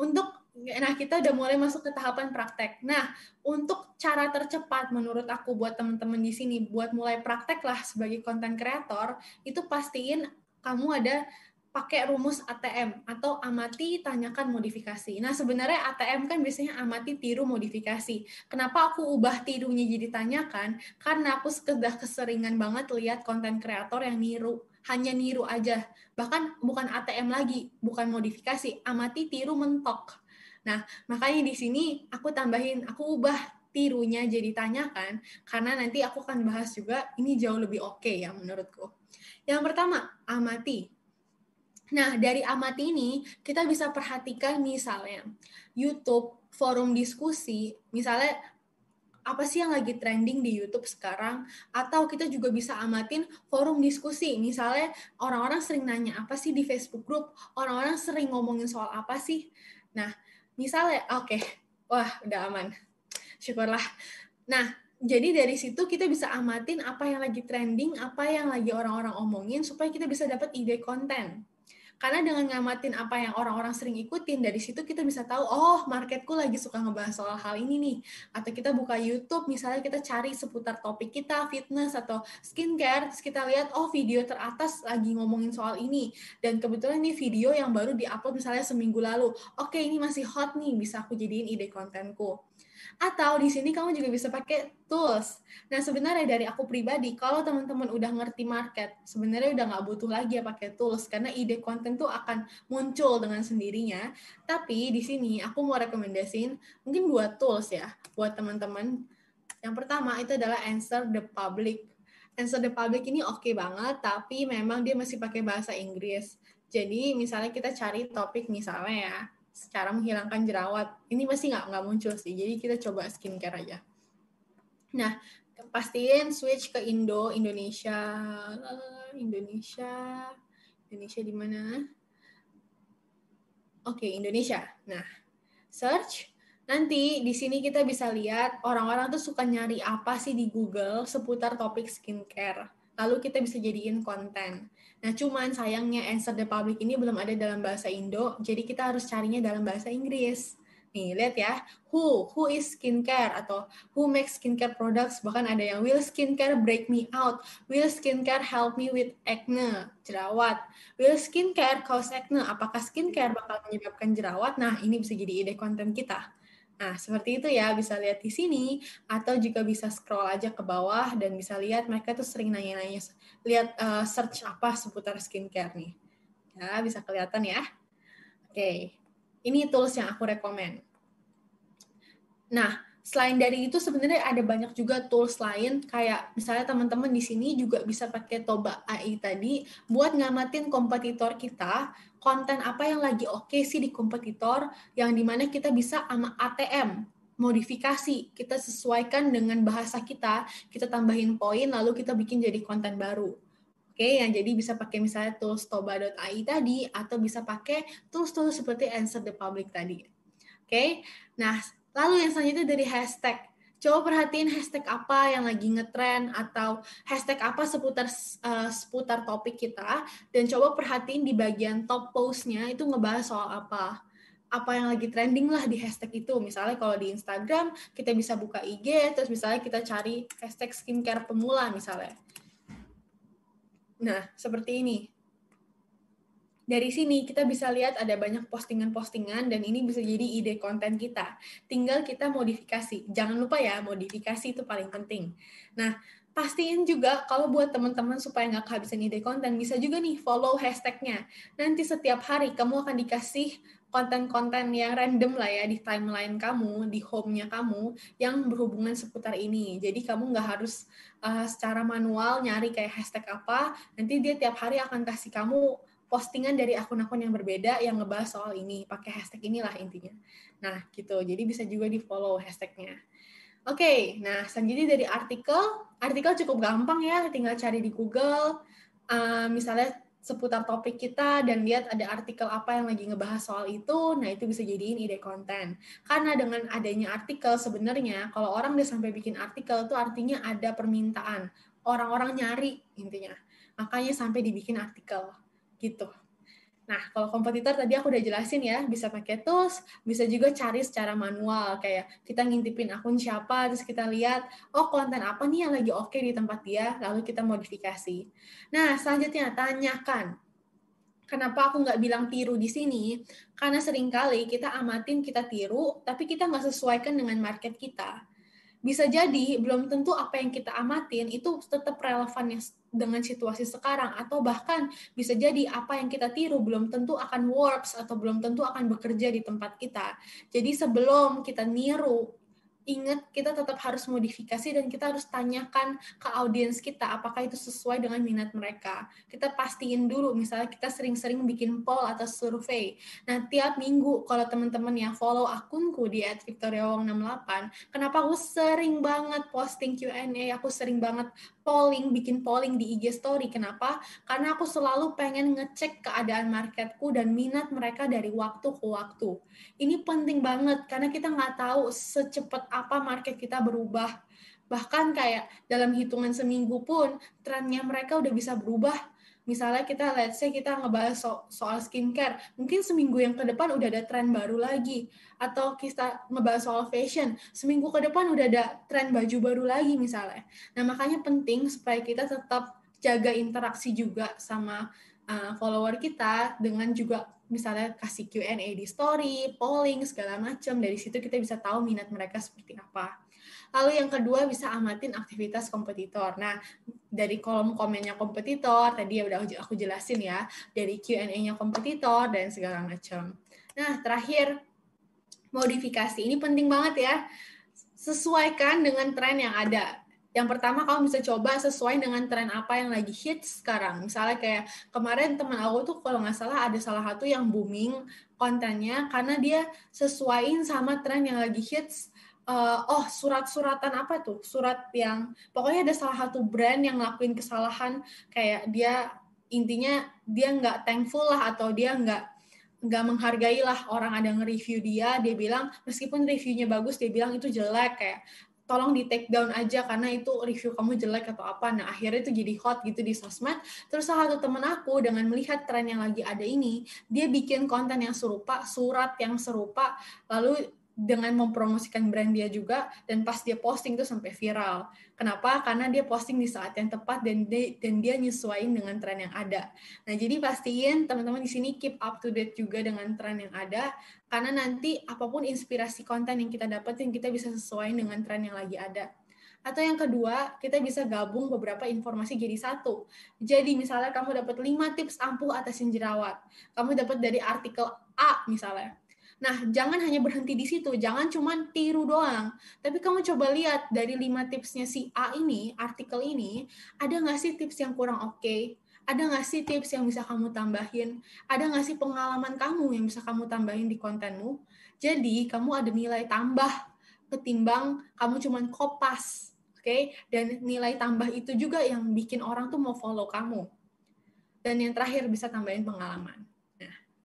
Untuk nah kita udah mulai masuk ke tahapan praktek. Nah, untuk cara tercepat menurut aku buat teman-teman di sini buat mulai praktek lah sebagai konten kreator, itu pastiin kamu ada pakai rumus ATM atau amati tanyakan modifikasi. Nah, sebenarnya ATM kan biasanya amati tiru modifikasi. Kenapa aku ubah tirunya jadi tanyakan? Karena aku sudah keseringan banget lihat konten kreator yang niru, hanya niru aja. Bahkan bukan ATM lagi, bukan modifikasi, amati tiru mentok. Nah, makanya di sini aku tambahin, aku ubah tirunya jadi tanyakan karena nanti aku akan bahas juga ini jauh lebih oke okay ya menurutku. Yang pertama, amati Nah, dari amati ini kita bisa perhatikan misalnya YouTube, forum diskusi, misalnya apa sih yang lagi trending di YouTube sekarang? Atau kita juga bisa amatin forum diskusi. Misalnya orang-orang sering nanya apa sih di Facebook group? Orang-orang sering ngomongin soal apa sih? Nah misalnya oke. Okay. wah udah aman. Syukurlah. Nah jadi dari situ kita bisa amatin apa yang lagi trending apa yang lagi orang-orang omongin supaya kita bisa dapat ide konten karena dengan ngamatin apa yang orang-orang sering ikutin, dari situ kita bisa tahu, oh marketku lagi suka ngebahas soal hal ini nih. Atau kita buka YouTube, misalnya kita cari seputar topik kita, fitness atau skincare, terus kita lihat, oh video teratas lagi ngomongin soal ini. Dan kebetulan ini video yang baru di-upload misalnya seminggu lalu. Oke, ini masih hot nih, bisa aku jadiin ide kontenku. Atau di sini kamu juga bisa pakai tools. Nah, sebenarnya dari aku pribadi, kalau teman-teman udah ngerti market, sebenarnya udah nggak butuh lagi ya pakai tools, karena ide konten tuh akan muncul dengan sendirinya. Tapi di sini aku mau rekomendasiin mungkin buat tools ya, buat teman-teman. Yang pertama itu adalah Answer the Public. Answer the Public ini oke okay banget, tapi memang dia masih pakai bahasa Inggris. Jadi misalnya kita cari topik misalnya ya, cara menghilangkan jerawat. Ini masih nggak nggak muncul sih. Jadi kita coba skincare aja. Nah, pastiin switch ke Indo, Indonesia, Indonesia, Indonesia di mana? Oke, Indonesia. Nah, search. Nanti di sini kita bisa lihat orang-orang tuh suka nyari apa sih di Google seputar topik skincare. Lalu kita bisa jadiin konten. Nah, cuman sayangnya Answer the Public ini belum ada dalam bahasa Indo, jadi kita harus carinya dalam bahasa Inggris. Nih, lihat ya. Who, who is skincare atau who makes skincare products? Bahkan ada yang will skincare break me out? Will skincare help me with acne, jerawat? Will skincare cause acne? Apakah skincare bakal menyebabkan jerawat? Nah, ini bisa jadi ide konten kita. Nah, seperti itu ya, bisa lihat di sini, atau juga bisa scroll aja ke bawah dan bisa lihat mereka tuh sering nanya-nanya, lihat uh, search apa seputar skincare nih. Ya, bisa kelihatan ya. Oke, ini tools yang aku rekomend. Nah, selain dari itu sebenarnya ada banyak juga tools lain kayak misalnya teman-teman di sini juga bisa pakai Toba AI tadi buat ngamatin kompetitor kita konten apa yang lagi oke okay sih di kompetitor yang di mana kita bisa sama ATM modifikasi kita sesuaikan dengan bahasa kita kita tambahin poin lalu kita bikin jadi konten baru Oke, okay, yang jadi bisa pakai misalnya tools toba.ai tadi atau bisa pakai tools-tools seperti Answer the Public tadi. Oke, okay? nah Lalu yang selanjutnya dari hashtag. Coba perhatiin hashtag apa yang lagi ngetren atau hashtag apa seputar uh, seputar topik kita dan coba perhatiin di bagian top postnya itu ngebahas soal apa apa yang lagi trending lah di hashtag itu. Misalnya kalau di Instagram kita bisa buka IG, terus misalnya kita cari hashtag skincare pemula misalnya. Nah, seperti ini dari sini kita bisa lihat ada banyak postingan-postingan dan ini bisa jadi ide konten kita. Tinggal kita modifikasi. Jangan lupa ya, modifikasi itu paling penting. Nah, pastiin juga kalau buat teman-teman supaya nggak kehabisan ide konten, bisa juga nih follow hashtagnya. Nanti setiap hari kamu akan dikasih konten-konten yang random lah ya di timeline kamu, di home-nya kamu yang berhubungan seputar ini. Jadi kamu nggak harus uh, secara manual nyari kayak hashtag apa, nanti dia tiap hari akan kasih kamu postingan dari akun-akun yang berbeda yang ngebahas soal ini. Pakai hashtag inilah intinya. Nah gitu. Jadi bisa juga di follow hashtagnya. Oke okay, nah selanjutnya dari artikel. Artikel cukup gampang ya tinggal cari di Google. Uh, misalnya seputar topik kita dan lihat ada artikel apa yang lagi ngebahas soal itu, nah itu bisa jadiin ide konten. Karena dengan adanya artikel sebenarnya kalau orang udah sampai bikin artikel itu artinya ada permintaan, orang-orang nyari intinya. Makanya sampai dibikin artikel gitu. Nah, kalau kompetitor tadi aku udah jelasin ya, bisa pakai tools, bisa juga cari secara manual, kayak kita ngintipin akun siapa, terus kita lihat, oh konten apa nih yang lagi oke okay di tempat dia, lalu kita modifikasi. Nah, selanjutnya tanyakan, kenapa aku nggak bilang tiru di sini? Karena sering kali kita amatin, kita tiru, tapi kita nggak sesuaikan dengan market kita bisa jadi belum tentu apa yang kita amatin itu tetap relevan dengan situasi sekarang atau bahkan bisa jadi apa yang kita tiru belum tentu akan works atau belum tentu akan bekerja di tempat kita. Jadi sebelum kita niru ingat kita tetap harus modifikasi dan kita harus tanyakan ke audiens kita apakah itu sesuai dengan minat mereka. Kita pastiin dulu misalnya kita sering-sering bikin poll atau survei. Nah, tiap minggu kalau teman-teman yang follow akunku di @victoriawong68, kenapa aku sering banget posting Q&A, aku sering banget polling, bikin polling di IG story. Kenapa? Karena aku selalu pengen ngecek keadaan marketku dan minat mereka dari waktu ke waktu. Ini penting banget karena kita nggak tahu secepat apa market kita berubah. Bahkan kayak dalam hitungan seminggu pun trennya mereka udah bisa berubah misalnya kita let's say kita ngebahas so soal skincare, mungkin seminggu yang ke depan udah ada tren baru lagi atau kita ngebahas soal fashion, seminggu ke depan udah ada tren baju baru lagi misalnya. Nah, makanya penting supaya kita tetap jaga interaksi juga sama uh, follower kita dengan juga misalnya kasih Q&A di story, polling segala macam. Dari situ kita bisa tahu minat mereka seperti apa. Lalu yang kedua bisa amatin aktivitas kompetitor. Nah, dari kolom komennya kompetitor, tadi ya udah aku jelasin ya, dari Q&A-nya kompetitor dan segala macam. Nah, terakhir modifikasi. Ini penting banget ya. Sesuaikan dengan tren yang ada. Yang pertama kamu bisa coba sesuai dengan tren apa yang lagi hits sekarang. Misalnya kayak kemarin teman aku tuh kalau nggak salah ada salah satu yang booming kontennya karena dia sesuaiin sama tren yang lagi hits uh, oh surat-suratan apa tuh surat yang pokoknya ada salah satu brand yang ngelakuin kesalahan kayak dia intinya dia nggak thankful lah atau dia nggak nggak menghargai lah orang ada nge-review dia dia bilang meskipun reviewnya bagus dia bilang itu jelek kayak tolong di take down aja karena itu review kamu jelek atau apa. Nah, akhirnya itu jadi hot gitu di sosmed. Terus salah satu temen aku dengan melihat tren yang lagi ada ini, dia bikin konten yang serupa, surat yang serupa, lalu dengan mempromosikan brand dia juga dan pas dia posting tuh sampai viral. Kenapa? Karena dia posting di saat yang tepat dan dia, dan dia nyesuaiin dengan tren yang ada. Nah, jadi pastiin teman-teman di sini keep up to date juga dengan tren yang ada karena nanti apa pun inspirasi konten yang kita dapetin kita bisa sesuaiin dengan tren yang lagi ada. Atau yang kedua, kita bisa gabung beberapa informasi jadi satu. Jadi misalnya kamu dapat 5 tips ampuh atasin jerawat. Kamu dapat dari artikel A misalnya Nah, jangan hanya berhenti di situ, jangan cuma tiru doang. Tapi kamu coba lihat dari lima tipsnya si A ini, artikel ini, ada nggak sih tips yang kurang oke? Okay? Ada nggak sih tips yang bisa kamu tambahin? Ada nggak sih pengalaman kamu yang bisa kamu tambahin di kontenmu? Jadi, kamu ada nilai tambah ketimbang kamu cuma kopas. Oke, okay? dan nilai tambah itu juga yang bikin orang tuh mau follow kamu. Dan yang terakhir bisa tambahin pengalaman